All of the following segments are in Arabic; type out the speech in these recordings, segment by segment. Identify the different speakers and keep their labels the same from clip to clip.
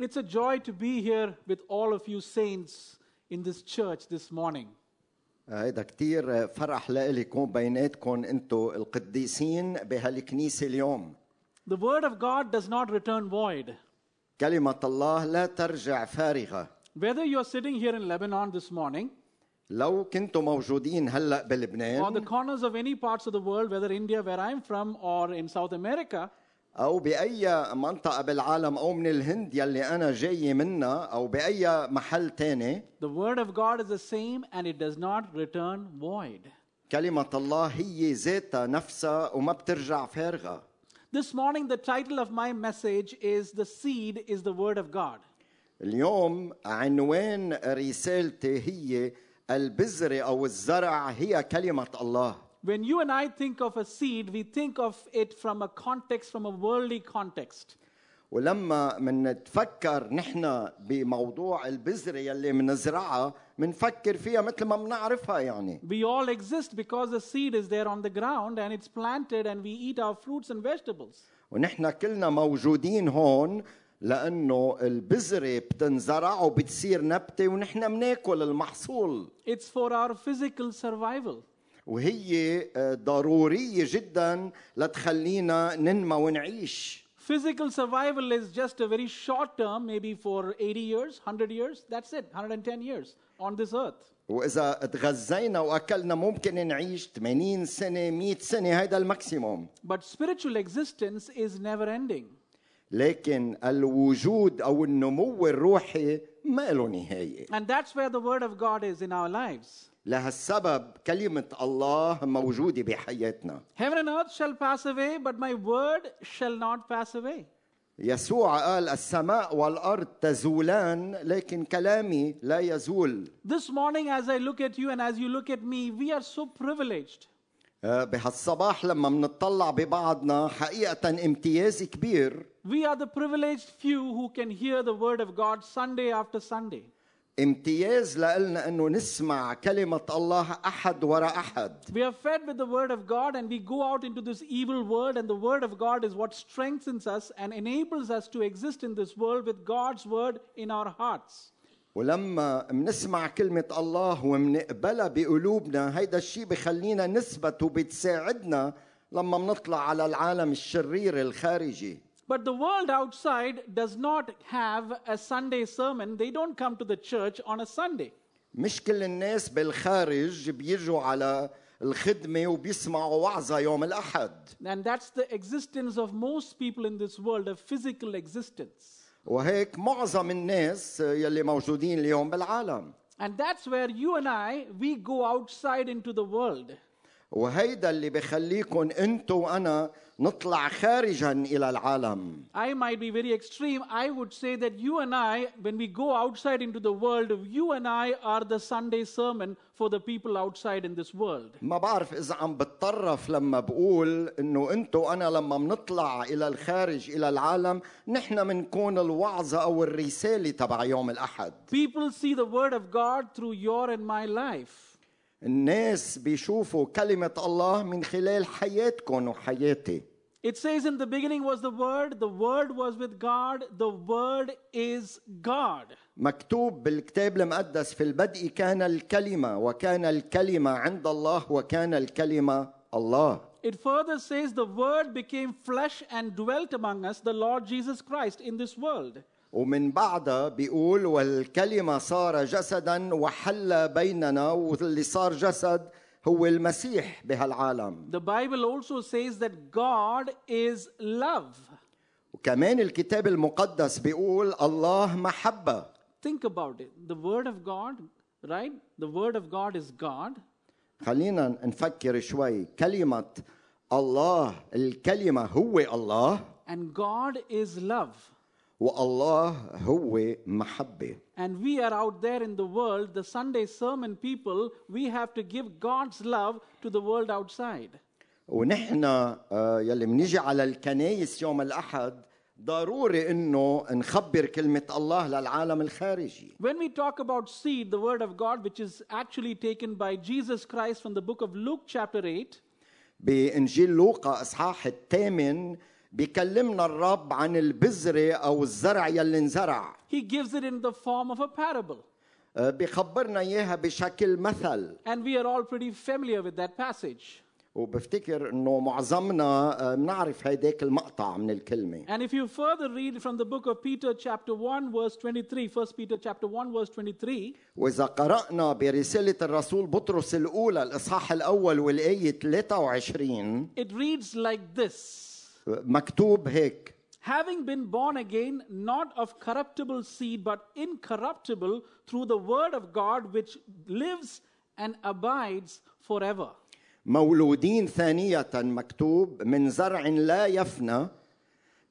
Speaker 1: It's a joy to be here with all of you saints in this church this morning.
Speaker 2: هيدا كتير فرح لإلي يكون بيناتكم انتو القديسين بهالكنيسة اليوم
Speaker 1: The word of God does not return void.
Speaker 2: كلمة الله لا ترجع فارغة
Speaker 1: Whether you're sitting here in Lebanon this morning
Speaker 2: لو كنتوا موجودين هلأ
Speaker 1: or the
Speaker 2: بلبنان
Speaker 1: corners of any parts of the world, whether India, where I'm from, or in South America,
Speaker 2: أو بأي منطقة بالعالم أو من الهند يلي أنا جاي منها أو بأي محل تاني
Speaker 1: the word of God is the same and it does not return void.
Speaker 2: كلمة الله هي ذاتها نفسها وما بترجع فارغة
Speaker 1: This morning, the title of my message is The Seed is the Word of God.
Speaker 2: اليوم عنوان رسالتي هي البذرة أو الزرع هي كلمة الله
Speaker 1: When you and I think of a seed, we think of it from a context, from a worldly context.
Speaker 2: ولما منتفكر نحن بموضوع البذرة يلي منزرعها منفكر فيها مثل ما منعرفها يعني
Speaker 1: We all exist because the seed is there on the ground and it's planted and we eat our fruits and vegetables.
Speaker 2: ونحن كلنا موجودين هون لأنه البذرة بتنزرع وبتصير نبتة ونحن مناكل المحصول
Speaker 1: It's for our physical survival.
Speaker 2: وهي آه، ضرورية جدا لتخلينا ننمى ونعيش
Speaker 1: Physical survival is just a very short term, maybe for 80 years, 100 years. That's it, 110 years on this earth.
Speaker 2: وإذا تغذينا وأكلنا ممكن نعيش 80 سنة 100 سنة هيدا الماكسيموم
Speaker 1: But spiritual existence is never ending.
Speaker 2: لكن الوجود أو النمو الروحي ما له نهاية
Speaker 1: And that's where the Word of God is in our lives.
Speaker 2: لهالسبب كلمة الله موجودة بحياتنا
Speaker 1: Heaven and earth shall pass away, but my word shall not pass away.
Speaker 2: يسوع قال السماء والأرض تزولان لكن كلامي لا يزول
Speaker 1: This morning, as I look at you and as you look at me, we are so privileged.
Speaker 2: آه، بهالصباح لما منطلع ببعضنا حقيقة امتياز كبير
Speaker 1: We are the privileged few who can hear the Word of God Sunday after Sunday.
Speaker 2: امتياز لنا انه نسمع كلمة الله احد وراء احد
Speaker 1: We are fed with the Word of God and we go out into this evil world, and the Word of God is what strengthens us and enables us to exist in this world with God's Word in our hearts.
Speaker 2: ولما منسمع كلمة الله ومنقبلها بقلوبنا هيدا الشيء بخلينا نثبت وبتساعدنا لما منطلع على العالم الشرير الخارجي
Speaker 1: But the world outside does not have a Sunday sermon. They don't come to the church on a Sunday.
Speaker 2: مش كل الناس بالخارج بيجوا على الخدمة وبيسمعوا وعظة يوم الأحد
Speaker 1: And that's the existence of most people in this world, a physical existence.
Speaker 2: وهيك معظم الناس يلي موجودين اليوم بالعالم
Speaker 1: And that's where you and I, we go outside into the world.
Speaker 2: وهيدا اللي بخليكم انتو وأنا نطلع خارجا إلى العالم
Speaker 1: I might be very extreme. I would say that you and I, when we go outside into the world, you and I are the Sunday sermon for the people outside in this world.
Speaker 2: ما بعرف اذا عم بتطرف لما بقول انه انتو وأنا لما بنطلع إلى الخارج إلى العالم نحن منكون الوعظة أو الرسالة تبع يوم الاحد
Speaker 1: People see the word of God through your and my life.
Speaker 2: الناس بيشوفوا كلمة الله من خلال حياتكم وحياتي
Speaker 1: It says in the beginning was the word, the word was with God, the word is God.
Speaker 2: مكتوب بالكتاب المقدس في البدء كان الكلمة وكان الكلمة عند الله وكان الكلمة الله
Speaker 1: It further says the word became flesh and dwelt among us, the Lord Jesus Christ, in this world.
Speaker 2: ومن بعدها بيقول والكلمة صار جسدا وحل بيننا واللي صار جسد هو المسيح بهالعالم
Speaker 1: The Bible also says that God is love.
Speaker 2: وكمان الكتاب المقدس بيقول الله محبة
Speaker 1: Think about it. The word of God, right? The word of God is God.
Speaker 2: خلينا نفكر شوي كلمة الله الكلمة هو الله
Speaker 1: And God is love.
Speaker 2: والله هو محبة
Speaker 1: And we are out there in the world, the Sunday sermon people, we have to give God's love to the world outside.
Speaker 2: ونحن آه، يلي منيجي على الكنايس يوم الأحد ضروري انه نخبر كلمة الله للعالم الخارجي
Speaker 1: When we talk about seed, the word of God, which is actually taken by Jesus Christ from the book of Luke, chapter 8,
Speaker 2: بإنجيل لوقا إصحاح الثامن بيكلمنا الرب عن البذرة أو الزرع يلي انزرع
Speaker 1: He gives it in the form of a parable.
Speaker 2: آه، بيخبرنا إياها بشكل مثل
Speaker 1: And we are all pretty familiar with that passage.
Speaker 2: وبفتكر انه معظمنا آه، بنعرف هيداك المقطع من الكلمة
Speaker 1: And if you further read from the book of Peter, chapter 1, verse 23, 1 Peter chapter 1, verse 23,
Speaker 2: واذا قرانا برساله الرسول بطرس الاولى الاصحاح الأول والايه 23
Speaker 1: it reads like this
Speaker 2: مكتوب هيك
Speaker 1: Having been born again, not of corruptible seed, but incorruptible through the word of God, which lives and abides forever.
Speaker 2: مولودين ثانيه مكتوب من زرع لا يفنى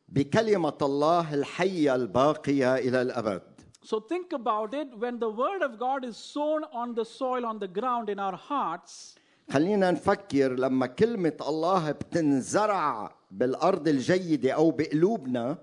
Speaker 2: بكلمه الله الحيه الباقيه الى الابد
Speaker 1: So think about it when the word of God is sown on the soil, on the ground in our hearts,
Speaker 2: خلينا نفكر لما كلمه الله بتنزرع بالارض الجيده أو بقلوبنا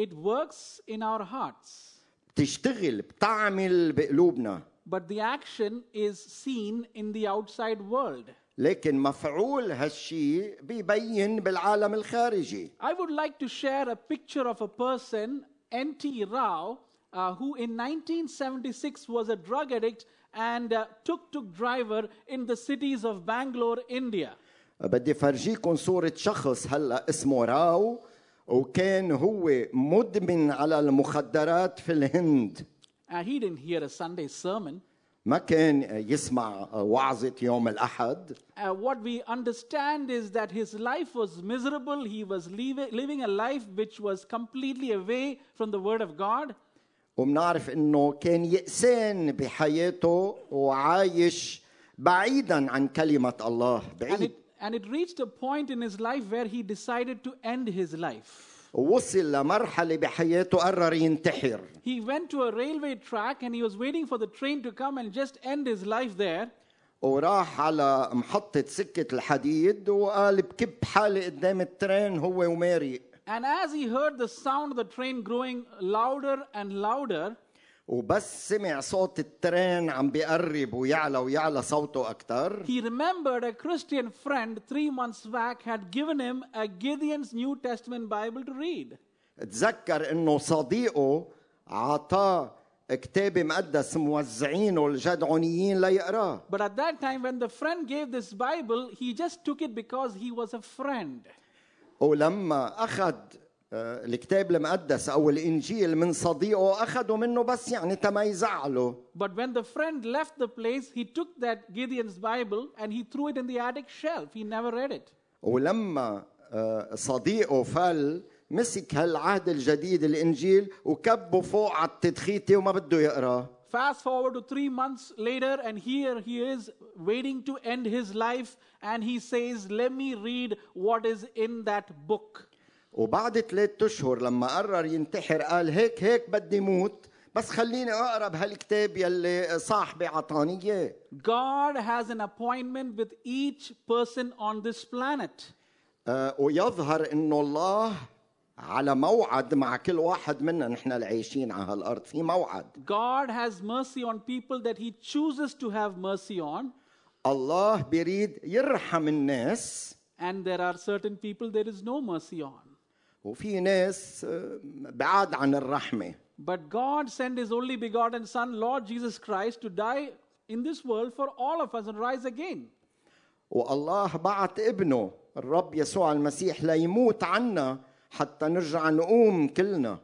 Speaker 1: it works in our hearts.
Speaker 2: بتشتغل بتعمل بقلوبنا
Speaker 1: But the action is seen in the outside world.
Speaker 2: لكن مفعول هالشي بيبين بالعالم الخارجي
Speaker 1: I would like to share a picture of a person, N.T. Rao, uh, who in 1976 was a drug addict and uh, tuk-tuk driver in the cities of Bangalore, India.
Speaker 2: بدي فرجيكم صورة شخص هلا اسمه راو وكان هو مدمن على المخدرات في الهند
Speaker 1: Uh, he didn't hear a Sunday sermon.
Speaker 2: ما كان يسمع وعظة يوم الأحد
Speaker 1: Uh, what we understand is that his life was miserable. He was leave- living a life which was completely away from the Word of God.
Speaker 2: وبنعرف انه كان يأسان بحياته وعايش بعيدا عن كلمة الله
Speaker 1: And
Speaker 2: بعيد
Speaker 1: it, and it reached a point in his life where he decided to end his life.
Speaker 2: ووصل لمرحلة بحياته قرر ينتحر
Speaker 1: He went to a railway track and he was waiting for the train to come and just end his life there.
Speaker 2: وراح على محطة سكة الحديد وقال بكب حالي قدام الترين هو وماري
Speaker 1: And as he heard the sound of the train growing louder and louder,
Speaker 2: وبس سمع صوت الترين عم بيقرب ويعلى ويعلى صوته أكتر
Speaker 1: he remembered a Christian friend three months back had given him a Gideon's New Testament Bible to read.
Speaker 2: تذكر انه صديقه عطاه كتاب مقدس موزعينه الجدعونيين ليقراه
Speaker 1: But at that time, when the friend gave this Bible, he just took it because he was a friend.
Speaker 2: ولما أخذ آه، الكتاب المقدس أو الإنجيل من صديقه اخذه منه بس يعني تما يزعله
Speaker 1: But when the friend left the place, he took that Gideon's Bible and he threw it in the attic shelf. He never read it.
Speaker 2: ولما آه، صديقه فل مسك هالعهد الجديد الإنجيل وكبه فوق على التدخيته وما بده يقراه
Speaker 1: Fast forward to three months later, and here he is waiting to end his life, and he says, Let me read what is in that book.
Speaker 2: وبعد ثلاثة اشهر لما قرر ينتحر قال هيك هيك بدي موت بس خليني اقرا بهالكتاب يلي صاحبي عطاني اياه
Speaker 1: God has an appointment with each person on this planet.
Speaker 2: آه، ويظهر انه الله على موعد مع كل واحد منا نحن العايشين على هالارض في موعد
Speaker 1: God has mercy on people that he chooses to have mercy on,
Speaker 2: الله بيريد يرحم الناس
Speaker 1: and there are certain people there is no mercy on.
Speaker 2: وفي ناس آه، بعاد عن الرحمه
Speaker 1: But God sent his only begotten Son, Lord Jesus Christ, to die in this world for all of us and rise again.
Speaker 2: والله بعت ابنه الرب يسوع المسيح ليموت عنا حتى نرجع نقوم كلنا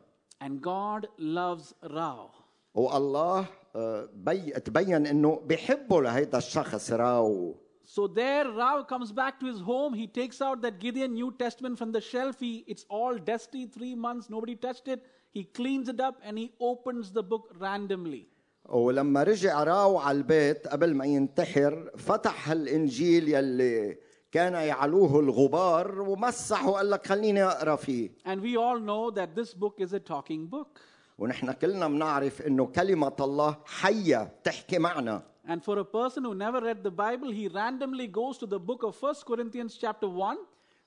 Speaker 1: And God loves Rao.
Speaker 2: والله آه، بي تبين انه بيحبه لهيدا الشخص راو
Speaker 1: So there, Rao comes back to his home. He takes out that Gideon New Testament from the shelf. He, it's all dusty, three months, nobody touched it. He cleans it up and he opens the book randomly.
Speaker 2: ولما رجع راو على البيت قبل ما ينتحر فتح هالانجيل يلي كان يعلوه الغبار ومسح وقال لك خليني اقرا فيه
Speaker 1: And we all know that this book is a talking book.
Speaker 2: ونحن كلنا بنعرف انه كلمه الله حيه تحكي معنا
Speaker 1: And for a person who never read the Bible, he randomly goes to the book of 1 Corinthians chapter 1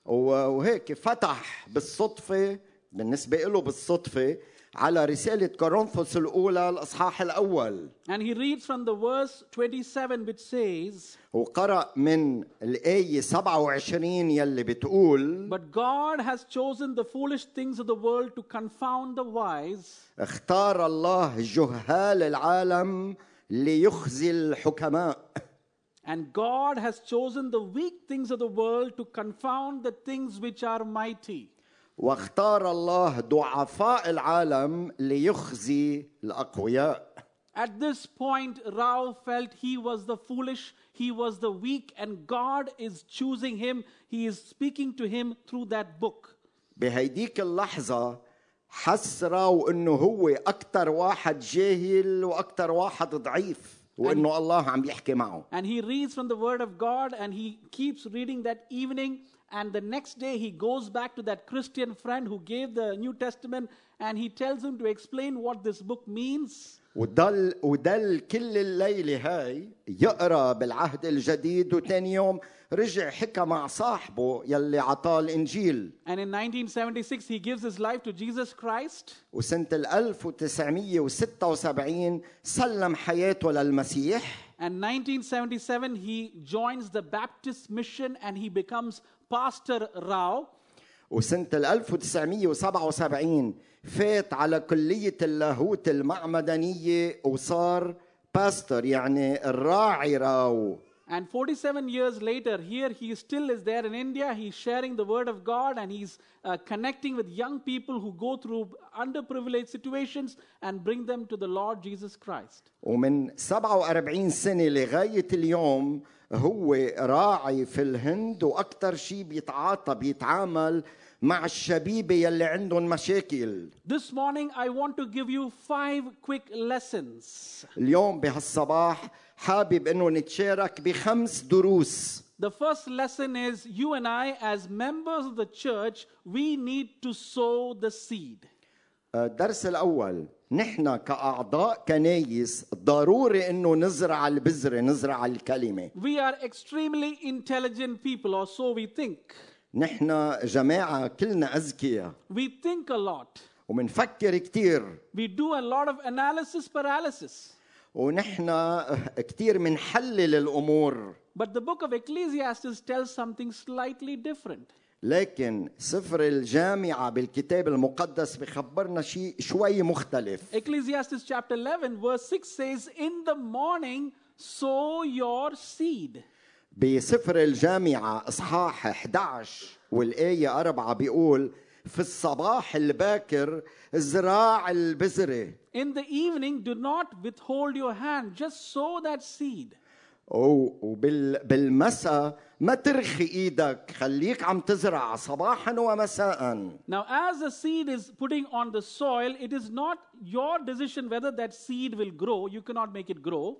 Speaker 2: و- وهيك فتح بالصدفه بالنسبة له بالصدفه على رسالة كورنثوس الأولى الأصحاح الأول
Speaker 1: And he reads from the verse 27, which says,
Speaker 2: وقرأ من الآية 27 يلي بتقول
Speaker 1: But God has chosen the foolish things of the world to confound the wise,
Speaker 2: اختار الله جهال العالم ليخزي الحكماء
Speaker 1: and God has chosen the weak things of the world to confound the things which are mighty.
Speaker 2: واختار الله ضعفاء العالم ليخزي الأقوياء
Speaker 1: At this point, Rao felt he was the foolish, he was the weak, and God is choosing him. He is speaking to him through that book.
Speaker 2: بهيديك اللحظة حس راو انه هو أكثر واحد جاهل وأكثر واحد ضعيف وانه الله عم يحكي معه
Speaker 1: And he reads from the Word of God and he keeps reading that evening. And the next day, he goes back to that Christian friend who gave the New Testament and he tells him to explain what this book means.
Speaker 2: وضل وضل كل الليلة هاي يقرا بالعهد الجديد وتاني يوم رجع حكى مع صاحبه يلي عطاه الإنجيل
Speaker 1: And in 1976, he gives his life to Jesus Christ.
Speaker 2: وسنة ال 1976 سلم حياته للمسيح
Speaker 1: And 1977, he joins the Baptist mission and he becomes Pastor Rao.
Speaker 2: وسنة ال 1977 فات على كلية اللاهوت المعمدانية وصار باستر يعني الراعي راو
Speaker 1: And 47 years later, here he still is there in India. He's sharing the word of God and he's uh, connecting with young people who go through underprivileged situations and bring them to the Lord Jesus Christ.
Speaker 2: ومن 47 سنة لغاية اليوم هو راعي في الهند وأكثر شيء بيتعاطى بيتعامل مع الشبيبة يلي عندهم مشاكل
Speaker 1: This morning, I want to give you five quick lessons.
Speaker 2: اليوم بهالصباح حابب انه نتشارك بخمس دروس
Speaker 1: The first lesson is you and I, as members of the church, we need to sow the seed.
Speaker 2: الدرس الأول نحن كأعضاء كنايس ضروري انه نزرع البذرة نزرع الكلمة
Speaker 1: We are extremely intelligent people, or so we think.
Speaker 2: نحن جماعة كلنا أذكياء
Speaker 1: We think a lot.
Speaker 2: ومنفكر كتير
Speaker 1: We do a lot of analysis paralysis.
Speaker 2: ونحن كتير منحلل الأمور
Speaker 1: But the book of Ecclesiastes tells something slightly different.
Speaker 2: لكن سفر الجامعة بالكتاب المقدس بخبرنا شيء شوي مختلف
Speaker 1: Ecclesiastes chapter 11, verse 6 says, In the morning sow your seed.
Speaker 2: بسفر الجامعة إصحاح 11 والآية أربعة بيقول في الصباح الباكر زراع البذرة
Speaker 1: In the evening, do not withhold your hand, just sow that seed.
Speaker 2: وبالمساء ما ترخي إيدك خليك عم تزرع صباحا ومساء
Speaker 1: Now, as the seed is putting on the soil, it is not your decision whether that seed will grow. You cannot make it grow.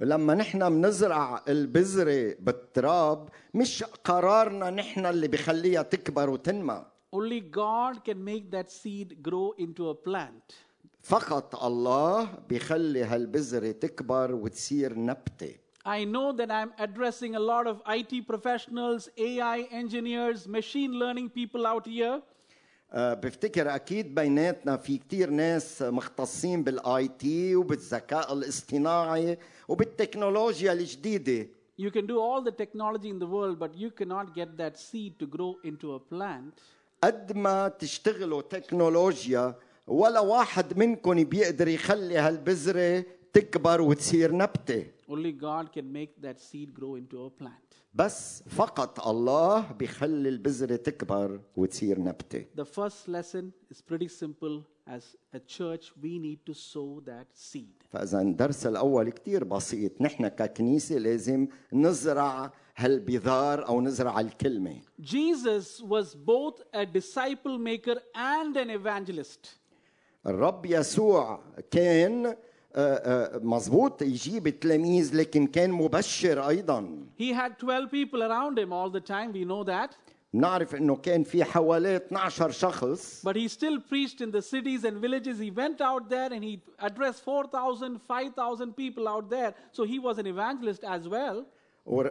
Speaker 2: لما نحن بنزرع البذرة بالتراب مش قرارنا نحن اللي بخليها تكبر وتنمى
Speaker 1: Only God can make that seed grow into a plant.
Speaker 2: فقط الله بيخلي هالبذرة تكبر وتصير نبتة
Speaker 1: I know that I'm addressing a lot of IT professionals, AI engineers, machine learning people out here.
Speaker 2: آه، بفتكر أكيد بيناتنا في كتير ناس مختصين بال IT وبالذكاء الاصطناعي وبالتكنولوجيا الجديدة
Speaker 1: You can do all the technology in the world, but you cannot get that seed to grow into a plant.
Speaker 2: قد ما تشتغلوا تكنولوجيا ولا واحد منكم بيقدر يخلي هالبذرة تكبر وتصير نبتة
Speaker 1: Only God can make that seed grow into a plant.
Speaker 2: بس فقط الله بيخلي البذره تكبر وتصير نبته
Speaker 1: The first lesson is pretty simple. As a church, we need to sow that seed.
Speaker 2: فاذا الدرس الاول كتير بسيط نحن ككنيسه لازم نزرع هالبذار او نزرع الكلمه
Speaker 1: Jesus was both a disciple maker and an evangelist.
Speaker 2: الرب يسوع كان آه، آه، مزبوط يجيب التلاميذ لكن كان مبشر أيضا
Speaker 1: He had 12 people around him all the time, we know that.
Speaker 2: نعرف انه كان في حوالي 12 شخص
Speaker 1: But he still preached in the cities and villages. He went out there and he addressed 4,000, 5,000 people out there. So he was an evangelist as well.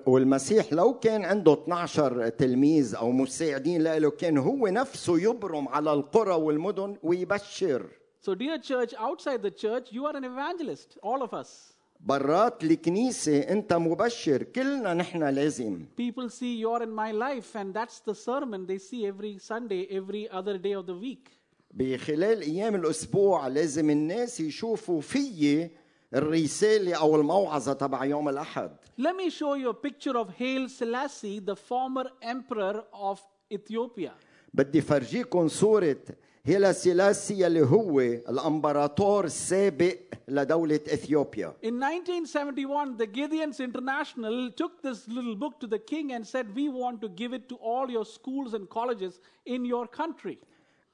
Speaker 2: والمسيح لو كان عنده 12 تلميذ أو مساعدين له كان هو نفسه يبرم على القرى والمدن ويبشر
Speaker 1: So, dear church, outside the church, you are an evangelist, all of us.
Speaker 2: برات الكنيسة أنت مبشر كلنا نحن لازم
Speaker 1: People see you're in my life, and that's the sermon they see every Sunday, every other day of the week.
Speaker 2: بخلال أيام الأسبوع لازم الناس يشوفوا فيي الرسالة أو الموعظة تبع يوم الأحد
Speaker 1: Let me show you a picture of Haile Selassie, the former emperor of Ethiopia.
Speaker 2: بدي فرجيكم صورة هيلا سيلاسي اللي هو الامبراطور السابق لدولة اثيوبيا
Speaker 1: In 1971, the Gideons International took this little book to the king and said, We want to give it to all your schools and colleges in your country.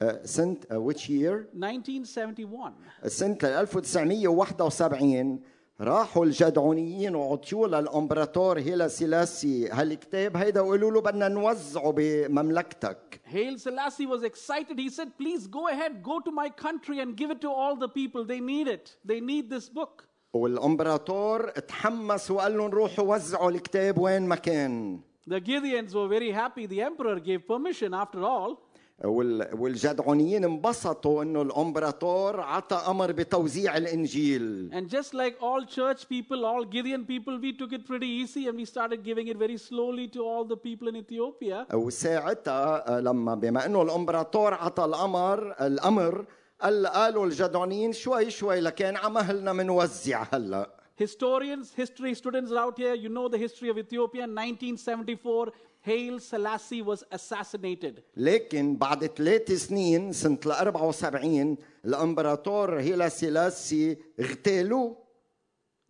Speaker 2: آه، سنة آه، which year
Speaker 1: 1971.
Speaker 2: سنة 1971 راحوا الجدعونيين وعطيوه للامبراطور هيلا سيلاسي هالكتاب هيدا وقالوا له بدنا نوزعه بمملكتك
Speaker 1: Haile Selassie was excited. He said, Please go ahead, go to my country and give it to all the people. They need it. They need this book.
Speaker 2: والامبراطور تحمس وقال لهم روحوا وزعوا الكتاب وين ما كان
Speaker 1: The Gideons were very happy. The emperor gave permission after all.
Speaker 2: وال- والجدعونيين انبسطوا انه الامبراطور عطى أمر بتوزيع الانجيل
Speaker 1: And just like all church people, all Gideon people, we took it pretty easy and we started giving it very slowly to all the people in Ethiopia.
Speaker 2: وساعتها آه، لما بما انه الامبراطور عطى الامر الامر قال قالوا الجدعونيين شوي شوي لكن عمهلنا منوزع هلا
Speaker 1: Historians, history students out here, you know the history of Ethiopia. 1974, Haile Selassie was assassinated.
Speaker 2: لكن بعد ثلاث سنين سنة ال 74 الامبراطور هيلا سيلاسي اغتالوه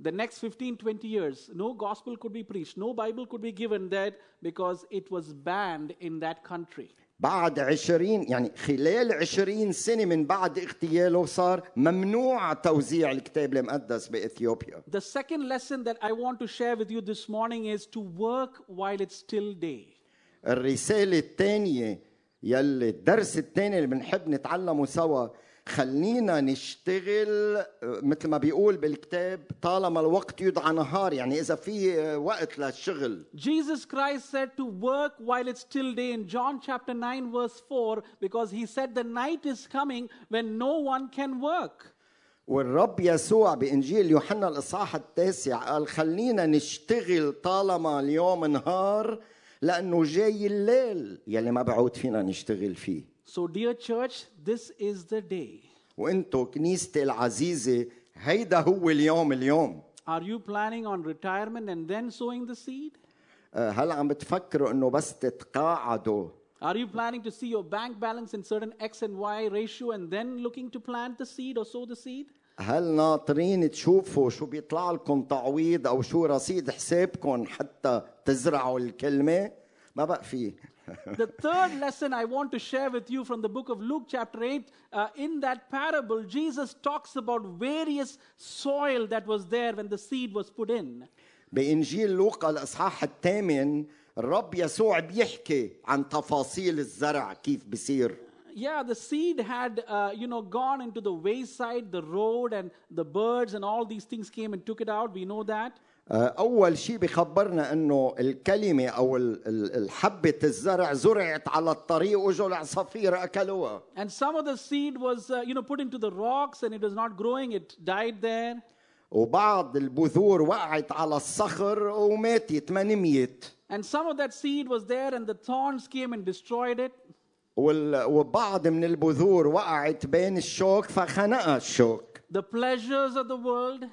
Speaker 1: The next 15, 20 years, no gospel could be preached, no Bible could be given that because it was banned in that country.
Speaker 2: بعد عشرين يعني خلال عشرين سنة من بعد اغتياله صار ممنوع توزيع الكتاب المقدس بإثيوبيا
Speaker 1: The second lesson that I want to share with you this morning is to work while it's still day.
Speaker 2: الرسالة الثانية يلي الدرس الثاني اللي بنحب نتعلمه سوا خلينا نشتغل آه، مثل ما بيقول بالكتاب طالما الوقت يدعى نهار يعني إذا في آه، وقت للشغل.
Speaker 1: Jesus Christ said to work while it's still day in John chapter 9, verse 4, because he said the night is coming when no one can work.
Speaker 2: والرب يسوع بإنجيل يوحنا الإصحاح التاسع قال خلينا نشتغل طالما اليوم نهار لأنه جاي الليل. يلي ما بعود فينا نشتغل فيه.
Speaker 1: So, dear church, this is the day.
Speaker 2: وانتو كنيستي العزيزة هيدا هو اليوم اليوم
Speaker 1: Are you planning on retirement and then sowing the seed?
Speaker 2: آه، هل عم بتفكروا انه بس تتقاعدوا
Speaker 1: Are you planning to see your bank balance in certain X and Y ratio and then looking to plant the seed or sow the seed?
Speaker 2: هل ناطرين تشوفوا شو بيطلع لكم تعويض او شو رصيد حسابكم حتى تزرعوا الكلمة ما بقى فيه
Speaker 1: the third lesson I want to share with you from the book of Luke, chapter 8, uh, in that parable, Jesus talks about various soil that was there when the seed was put in.
Speaker 2: بإنجيل لوقا الإصحاح الثامن الرب يسوع بيحكي عن تفاصيل الزرع كيف بصير
Speaker 1: Yeah, the seed had, uh, you know, gone into the wayside, the road, and the birds and all these things came and took it out. We know that.
Speaker 2: آه، أول شيء بخبرنا أنه الكلمة أو ال- ال- الحبة الزرع زرعت على الطريق وجوا العصافير أكلوها
Speaker 1: And some of the seed was, uh, you know, put into the rocks and it was not growing. It died there.
Speaker 2: وبعض البذور وقعت على الصخر وماتت ما نميت
Speaker 1: And some of that seed was there and the thorns came and destroyed it.
Speaker 2: وال- وبعض من البذور وقعت بين الشوك فخنقها الشوك
Speaker 1: The pleasures of the world,
Speaker 2: آه،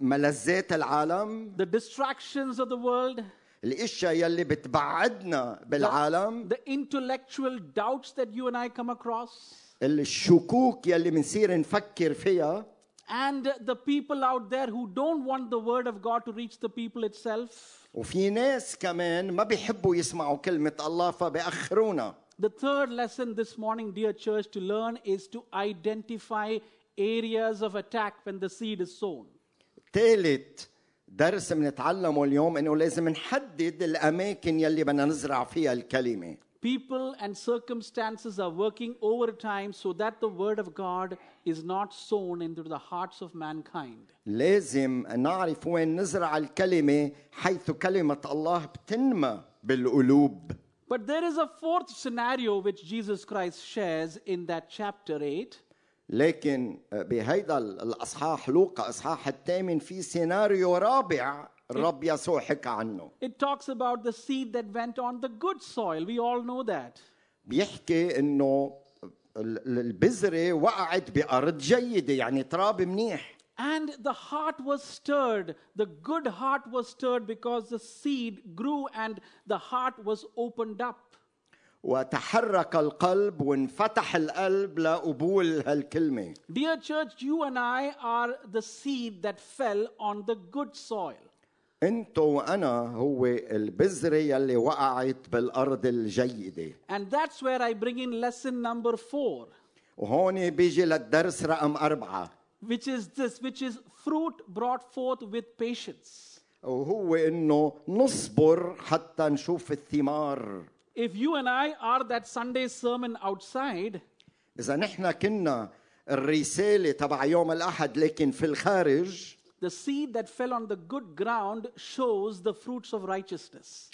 Speaker 2: ملذات العالم
Speaker 1: the distractions of the world,
Speaker 2: الاشياء يلي بتبعدنا بالعالم
Speaker 1: the intellectual doubts that you and I come across,
Speaker 2: الشكوك يلي بنصير نفكر فيها
Speaker 1: and the people out there who don't want the word of God to reach the people itself.
Speaker 2: وفي ناس كمان ما بيحبوا يسمعوا كلمة الله فبيأخرونا
Speaker 1: The third lesson this morning, dear church, to learn is to identify areas of attack when the seed is sown.
Speaker 2: ثالث درس بنتعلمه اليوم انه لازم نحدد الاماكن يلي بدنا نزرع فيها الكلمة
Speaker 1: People and circumstances are working overtime so that the word of God is not sown into the hearts of mankind.
Speaker 2: لازم نعرف وين نزرع الكلمة حيث كلمه الله بتنمى بالقلوب
Speaker 1: But there is a fourth scenario which Jesus Christ shares in that chapter 8.
Speaker 2: لكن بهيدا الاصحاح لوقا اصحاح الثامن في سيناريو رابع الرب يسوع حكى عنه
Speaker 1: It talks about the seed that went on the good soil. We all know that.
Speaker 2: بيحكي انه ال- البذره وقعت بارض جيده يعني تراب منيح
Speaker 1: And the heart was stirred. The good heart was stirred because the seed grew and the heart was opened up.
Speaker 2: وتحرك القلب وانفتح القلب لقبول هالكلمه
Speaker 1: Dear church, you and I are the seed that fell on the good soil.
Speaker 2: انت وأنا هو البذره يلي وقعت بالارض الجيده
Speaker 1: And that's where I bring in lesson number four,
Speaker 2: وهون بيجي للدرس رقم أربعة
Speaker 1: which is this, which is fruit brought forth with patience.
Speaker 2: وهو إنه نصبر حتى نشوف الثمار
Speaker 1: If you and I are that Sunday sermon outside,
Speaker 2: إذا نحن كنا الرسالة تبع يوم الأحد لكن في الخارج
Speaker 1: the seed that fell on the good ground shows the fruits of righteousness.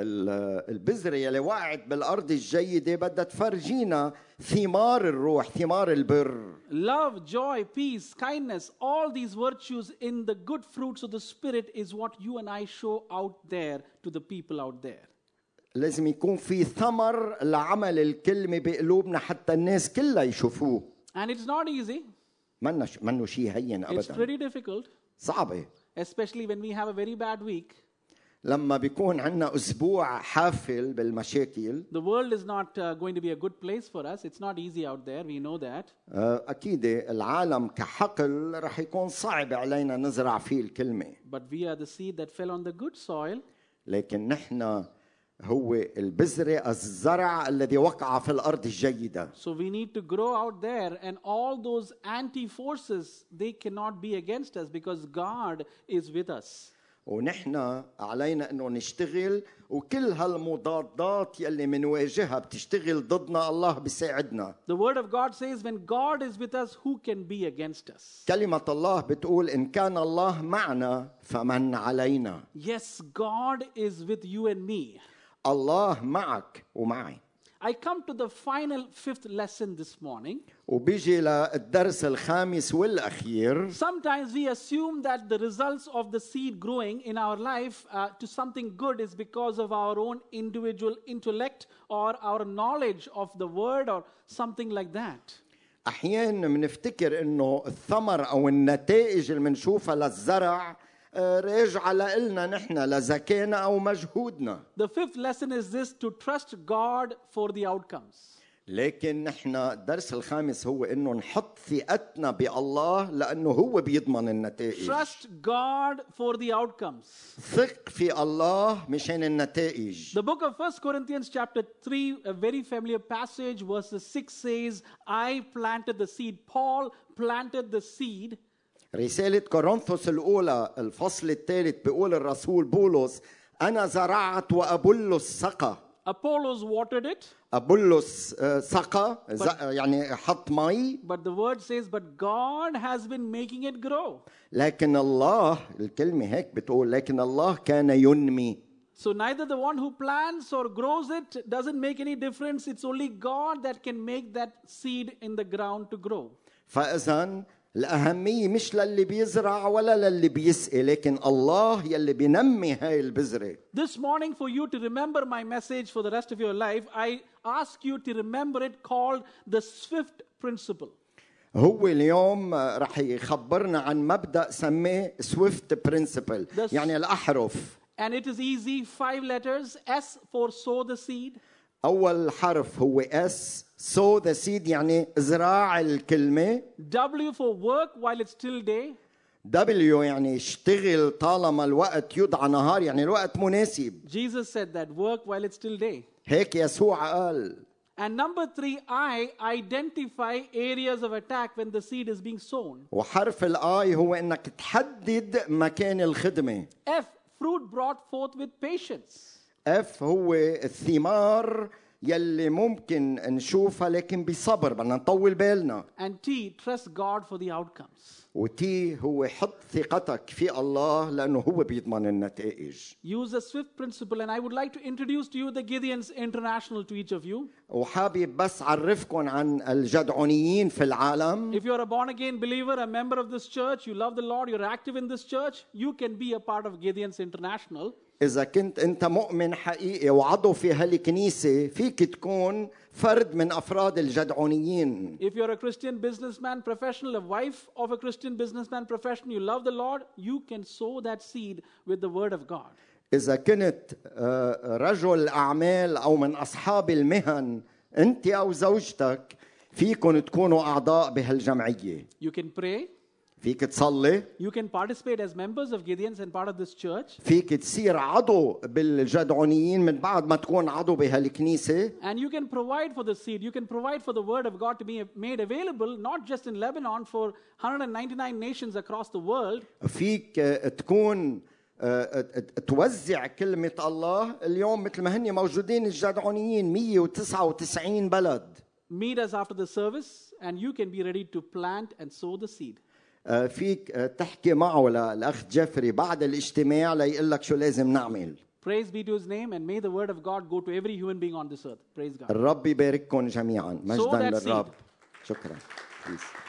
Speaker 2: ال- البذرة يلي وقعت بالأرض الجيدة بدها تفرجينا ثمار الروح ثمار البر
Speaker 1: Love, joy, peace, kindness, all these virtues in the good fruits of the Spirit is what you and I show out there to the people out there.
Speaker 2: لازم يكون في ثمر لعمل الكلمة بقلوبنا حتى الناس كلها يشوفوه
Speaker 1: And it's not easy,
Speaker 2: منه منه شيء هين
Speaker 1: it's
Speaker 2: أبدا
Speaker 1: pretty difficult,
Speaker 2: صعبة
Speaker 1: especially when we have a very bad week.
Speaker 2: لما بيكون عندنا أسبوع حافل بالمشاكل
Speaker 1: The world is not uh, going to be a good place for us. It's not easy out there, we know that.
Speaker 2: آه، أكيد العالم كحقل رح يكون صعب علينا نزرع فيه الكلمة
Speaker 1: But we are the seed that fell on the good soil.
Speaker 2: لكن نحن هو البذره الزرع الذي وقع في الأرض الجيده
Speaker 1: So we need to grow out there, and all those anti forces, they cannot be against us because God is with us.
Speaker 2: ونحن علينا انه نشتغل وكل هالمضادات يلي منواجهها بتشتغل ضدنا الله بيساعدنا
Speaker 1: The Word of God says, when God is with us, who can be against us?
Speaker 2: كلمة الله بتقول إن كان الله معنا فمن علينا
Speaker 1: Yes, God is with you and me.
Speaker 2: الله معك ومعي
Speaker 1: I come to the final fifth lesson this morning.
Speaker 2: وبيجي للدرس الخامس والأخير
Speaker 1: Sometimes we assume that the results of the seed growing in our life uh, to something good is because of our own individual intellect or our knowledge of the word or something like that.
Speaker 2: أحيانا بنفتكر إنه الثمر أو النتائج اللي بنشوفها للزرع آه، راجعة لإلنا نحن لذكائنا أو مجهودنا
Speaker 1: The fifth lesson is this to trust God for the outcomes.
Speaker 2: لكن نحن الدرس الخامس هو إنه نحط ثقتنا بالله لأنه هو بيضمن النتائج
Speaker 1: Trust God for the outcomes.
Speaker 2: ثق في الله مشان النتائج
Speaker 1: The book of 1 Corinthians, chapter 3, a very familiar passage, verses 6 says, I planted the seed. Paul planted the seed.
Speaker 2: رسالة كورنثوس الأولى الفصل الثالث بيقول الرسول بولس أنا زرعت وأبولس سقى
Speaker 1: Apollos watered it,
Speaker 2: أبولس آه، سقى يعني حط مي
Speaker 1: but the word says, But God has been making it grow.
Speaker 2: لكن الله الكلمة هيك بتقول لكن الله كان ينمي
Speaker 1: So neither the one who plants or grows it doesn't make any difference. It's only God that can make that seed in the ground to grow.
Speaker 2: فإذا الأهمية مش للي بيزرع ولا للي بيسقي لكن الله يلي بينمي هاي البذرة
Speaker 1: This morning, for you to remember my message for the rest of your life, I ask you to remember it called the Swift Principle.
Speaker 2: هو اليوم آه، رح يخبرنا عن مبدأ سميه SWIFT principle
Speaker 1: The-
Speaker 2: يعني الأحرف
Speaker 1: And it is easy, five letters S for sow the seed,
Speaker 2: أول حرف هو S sow the seed يعني زراع الكلمة
Speaker 1: W for work while it's still day,
Speaker 2: W يعني اشتغل طالما الوقت يدعى نهار يعني الوقت مناسب
Speaker 1: Jesus said that work while it's still day.
Speaker 2: هيك يسوع قال
Speaker 1: And number three, I identify areas of attack when the seed is being sown.
Speaker 2: وحرف ال I هو انك تحدد مكان الخدمه
Speaker 1: F, fruit brought forth with patience.
Speaker 2: F هو الثمار يلي ممكن نشوفها لكن بصبر بدنا نطول بالنا
Speaker 1: And T, trust God for the outcomes.
Speaker 2: و T هو حط ثقتك في الله لأنه هو بيضمن النتائج
Speaker 1: Use the SWIFT principle, and I would like to introduce to you the Gideons International to each of you.
Speaker 2: وحابب بس اعرفكم عن الجدعونيين في العالم
Speaker 1: If you're a born again believer, a member of this church, you love the Lord, you're active in this church, you can be a part of Gideons International.
Speaker 2: اذا كنت انت مؤمن حقيقي وعضو في هالكنيسه فيك تكون فرد من افراد الجدعونيين
Speaker 1: If you're a Christian businessman professional, a wife of a Christian businessman professional, you love the Lord, you can sow that seed with the word of God.
Speaker 2: إذا كنت آه، رجل أعمال أو من أصحاب المهن أنت أو زوجتك فيكم تكونوا أعضاء بهالجمعية
Speaker 1: You can pray,
Speaker 2: فيك تصلي
Speaker 1: you can participate as members of Gideons and part of this church,
Speaker 2: فيك تصير عضو بالجدعونيين من بعد ما تكون عضو بهالكنيسة
Speaker 1: and you can provide for the seed. You can provide for the word of God to be made available, not just in Lebanon, for 199 nations across the world.
Speaker 2: فيك آه، تكون آه، آه، توزع كلمة الله اليوم مثل ما هن موجودين الجدعونيين 199 بلد
Speaker 1: Meet us after the service, and you can be ready to plant and sow the seed.
Speaker 2: آه، فيك آه، تحكي معه للأخ جيفري بعد الاجتماع ليقول لك شو لازم نعمل
Speaker 1: Praise be to his name, and may the word of God go to every human being on this earth. Praise God.
Speaker 2: الرب يبارككم جميعا مجدا
Speaker 1: seed.
Speaker 2: للرب شكرا Please.